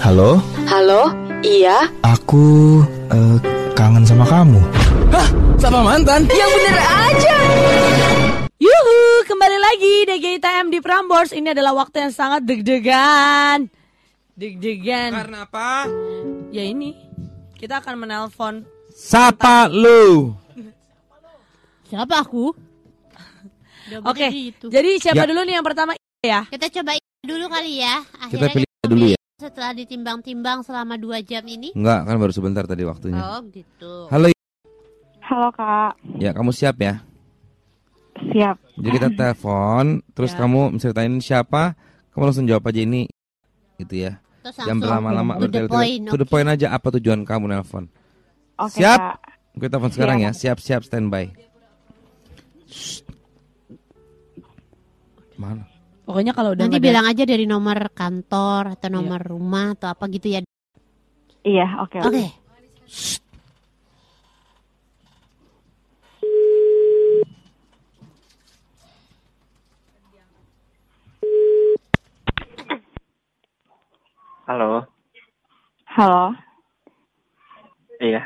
Halo, Halo, iya? aku eh, kangen sama kamu. Sama mantan? Yang bener aja. Yuhu, kembali lagi DGITM di Prambors. Ini adalah waktu yang sangat deg-degan. Deg-degan. Karena apa? Ya ini, kita akan menelpon. Sapa lu. Siapa aku? Oke, gitu. jadi siapa Ya. dulu nih yang pertama ya? Kita coba dulu kali ya. Kita Akhirnya pilih dulu ya. Setelah ditimbang-timbang selama dua jam ini. Enggak, kan baru sebentar tadi waktunya. Oh gitu. Halo, Halo kak, ya kamu siap ya? siap. Jadi kita telepon, terus Ya. kamu ceritain siapa, kamu langsung jawab aja ini, gitu ya. Terus Jangan langsung berlama-lama to the bertele-tele. point. To the point aja apa tujuan kamu nelpon. Oke Siap. kak. Kita telepon sekarang ya. Siap-siap standby. Mana? Pokoknya kalau udah Nanti bilang aja dari nomor kantor atau nomor rumah atau apa gitu ya. Iya, oke. Oke. Halo, Halo, iya.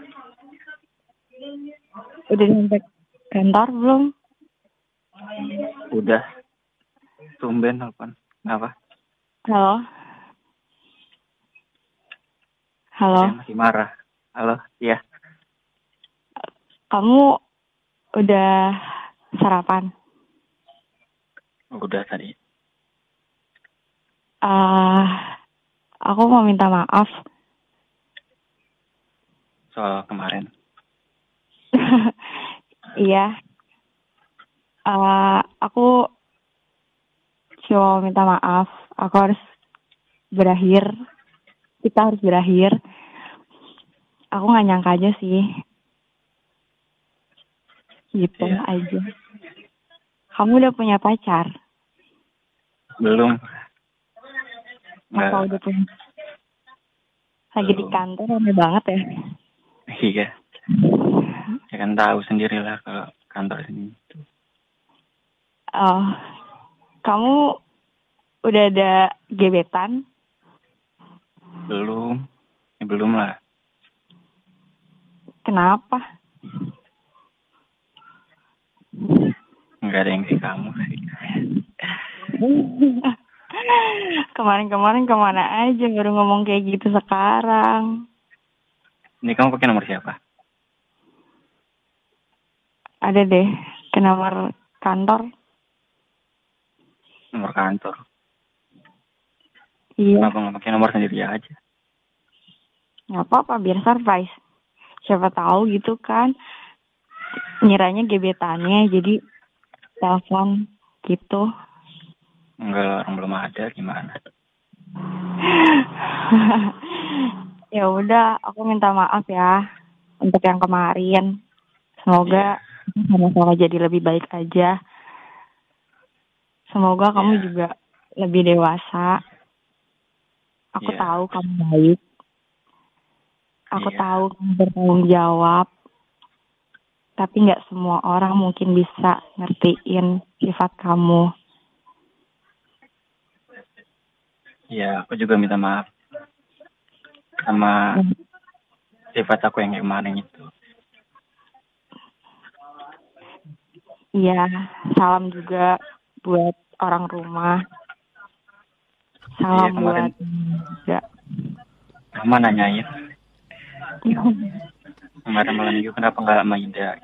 udah nyampe kantor belum? Udah. Tumben telepon. Apa? Halo. Halo, Saya masih marah. Halo, iya. kamu udah sarapan? Udah tadi. Ah, aku mau minta maaf. Soal kemarin. iya. Ah, aku cuma mau minta maaf. Aku harus berakhir. Kita harus berakhir. Aku nggak nyangka aja sih. Gitu Iya. aja. Kamu udah punya pacar? Belum. Apa udah punya? Lagi di kantor rame banget ya? Iya. Ya kan tahu sendirilah kalau kantor ini. Oh, kamu udah ada gebetan? Belum. Ya, belum lah. Kenapa? Nggak ada yang sih kamu sih. Kemarin-kemarin ke mana aja baru ngomong kayak gitu sekarang. Ini kamu pakai nomor siapa? Ada deh ke nomor kantor. Nomor kantor. Iya, Kenapa nggak pakai nomor sendiri aja? nggak apa-apa biar surprise. Siapa tahu gitu kan. Nyiranya gebetannya jadi telepon gitu. Enggak lah, orang belum ada gimana? ya udah, aku minta maaf ya untuk yang kemarin. Semoga sama-sama jadi lebih baik aja. Semoga kamu Iya. juga lebih dewasa. Aku Iya. tahu kamu baik. Aku Iya. tahu kamu bertanggung jawab. Tapi nggak semua orang mungkin bisa ngertiin sifat kamu. Ya, aku juga minta maaf sama sifat aku yang kemarin itu. Iya, salam juga buat orang rumah. Salam Iya, kemarin. buat juga. Mama nanyain, kemarin malam minggu kenapa nggak main dia?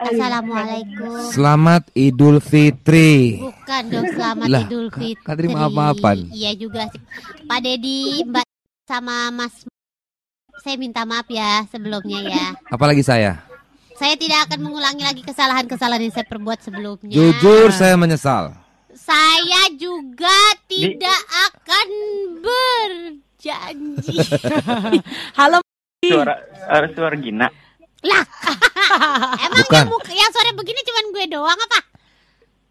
Assalamualaikum. Selamat Idul Fitri. Bukan dong selamat Lah, Idul Fitri. Kak terima maaf-maafan. Iya juga sih. Pak Dedi, Mbak sama Mas saya minta maaf ya sebelumnya ya. Apalagi saya. Saya tidak akan mengulangi lagi kesalahan-kesalahan yang saya perbuat sebelumnya. Jujur saya menyesal. Saya juga tidak akan berjanji. Halo. Suara, suara, suara Gina. lah, emang Bukan. yang, muka- yang sore begini cuman gue doang apa?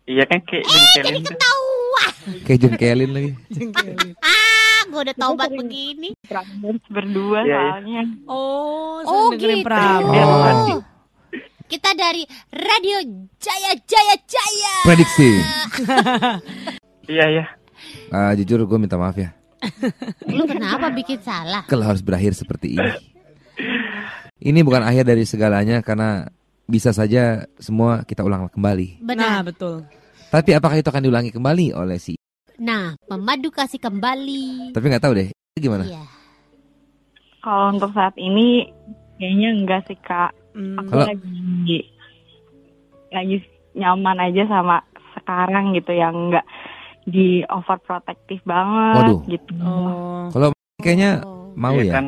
Iya kan kayak Eh, jengkelin jadi ketahuan. Kayak jengkelin lagi. Ah, gue udah taubat begini. Berdua Iya, iya. soalnya. Oh, Oh gitu. Kita dari Radio Jaya Jaya Jaya. Prediksi. Iya iya. Ah, jujur gue minta maaf ya. Lu kenapa bikin salah? Kalau harus berakhir seperti ini. Ini bukan akhir dari segalanya karena bisa saja semua kita ulang kembali. Nah, Benar. betul. Tapi apakah itu akan diulangi kembali oleh si? Nah, memadu kasih kembali. Tapi nggak tahu deh. Gimana? Iya. Kalau untuk saat ini kayaknya enggak sih kak. Hmm. Aku Kalau- lagi lagi nyaman aja sama sekarang gitu yang enggak di overprotective banget Waduh. gitu. Oh. Kalau kayaknya Oh. mau Iya ya. Kan,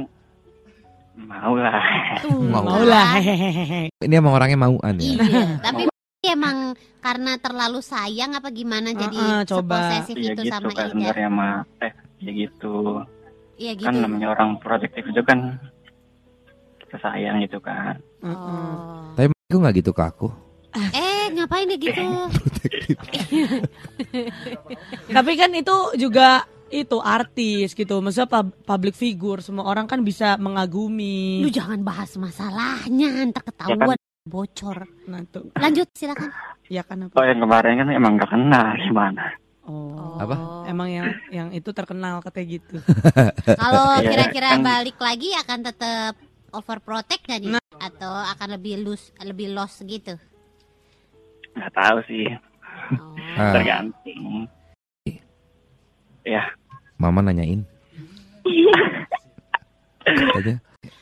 mau lah. Mau. Mau lah. kan? Ini emang orangnya mauan ya. Iya, tapi emang karena terlalu sayang apa gimana jadi coba. seposesif Iya itu gitu sama kan Ida. sebenarnya mah eh ya gitu. Iya gitu. Kan namanya orang protektif itu kan kita sayang gitu kan. Tapi gue nggak gitu ke aku. Eh, ngapain dia gitu? Tapi kan itu juga itu artis gitu. Maksudnya pub- public figure, semua orang kan bisa mengagumi. Lu jangan bahas masalahnya, entar ketahuan bocor. Nah, tuh. Lanjut, silakan. Ya kan apa? Oh yang kemarin kan emang gak kenal gimana? Oh. Apa? Emang yang yang itu terkenal katanya gitu. Kalau Iya, kira-kira kan. balik lagi akan tetap overprotect gak nih? Nah. Atau akan lebih loose, lebih lost gitu? Gak tahu sih, Oh. Ah, tergantung. Ya, mama nanyain. aja.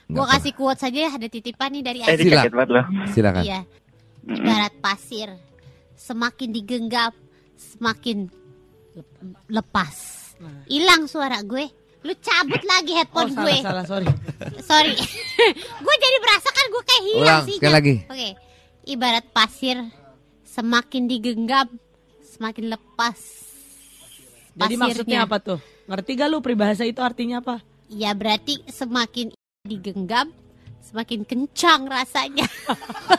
Apa. kasih quote saja ya, ada titipan nih dari eh Aziz. loh. Silakan. Iya, ibarat pasir. Semakin digenggam, semakin lep- lepas. Hilang suara gue. Lu cabut lagi Oh, headphone salah, gue. salah, sorry. Sorry. gue jadi berasa kan gue kayak hilang Ulang sih. sekali lagi. Oke. Ibarat pasir semakin digenggam semakin lepas. Jadi maksudnya apa tuh? Ngerti gak lu peribahasa itu artinya apa? Ya berarti semakin digenggam semakin kencang rasanya.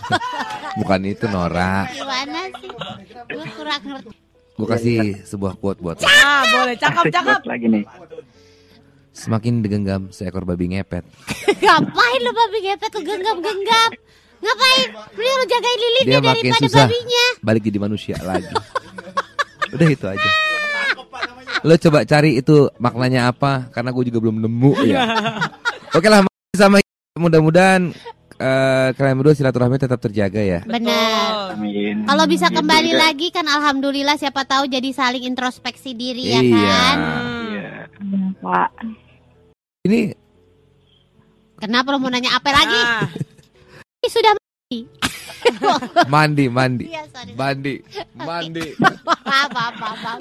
Bukan itu Nora. Gimana sih? Gue kurang ngerti. Gue kasih sebuah quote buat lo. Ah, boleh. Cakep, cakep. lagi nih. Semakin digenggam seekor babi ngepet. Ngapain lu babi ngepet lu genggam-genggam? Ngapain? Mending lu jagain lilinnya Dia makin daripada susah babinya. balik jadi manusia lagi. Udah itu aja. Lo coba cari itu maknanya apa? Karena gue juga belum nemu ya. Oke lah sama mudah-mudahan eh, kalian berdua silaturahmi tetap terjaga ya. Benar. Amin. Kalau bisa Gitu kembali juga. lagi kan alhamdulillah siapa tahu jadi saling introspeksi diri ya Iya. kan. Iya. Pak, Ini Kenapa lo mau nanya apa lagi? Ah, Sudah mandi mandi Iya, sorry. mandi mandi. Maaf, maaf, maaf.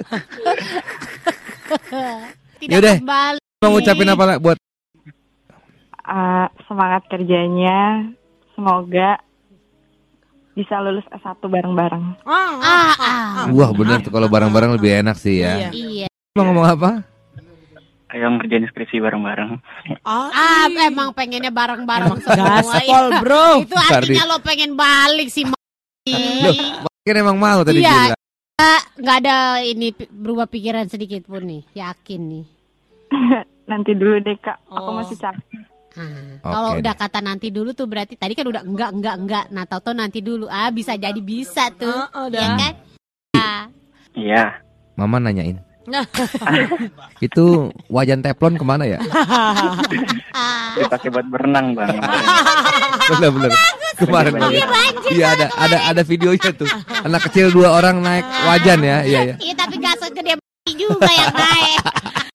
Tidak Yaudah. kembali. Mau ngucapin apa lah buat uh, semangat kerjanya. Semoga bisa lulus S1 bareng-bareng. ah, Ah, ah. Wah bener tuh kalau bareng-bareng lebih enak sih ya. Iya. Iya. Mau ngomong apa? Ayo ngerjain skripsi bareng-bareng. Ah, emang pengennya bareng-bareng semua. Gaspol, bro. Itu artinya lo pengen balik sih. Loh, Mungkin emang mau tadi Iya. bilang. Nggak ada ini berubah pikiran sedikit pun nih. Yakin nih. Nanti dulu deh kak, aku Oh. masih capek. Ah, Oke kalau udah kata nanti dulu tuh berarti tadi kan udah enggak enggak enggak. Nah, tahu-tahu nanti dulu. Ah, bisa jadi bisa tuh. Ah, ya udah. kan? Ah. Iya. Mama nanyain. itu wajan teflon ke mana ya? Dipakai buat berenang bang. Bener-bener. Kemarin Iya, Iya ada ada ada videonya tuh. Anak kecil dua orang naik wajan ya. Iya ya. Iya, tapi gak segede juga yang naik.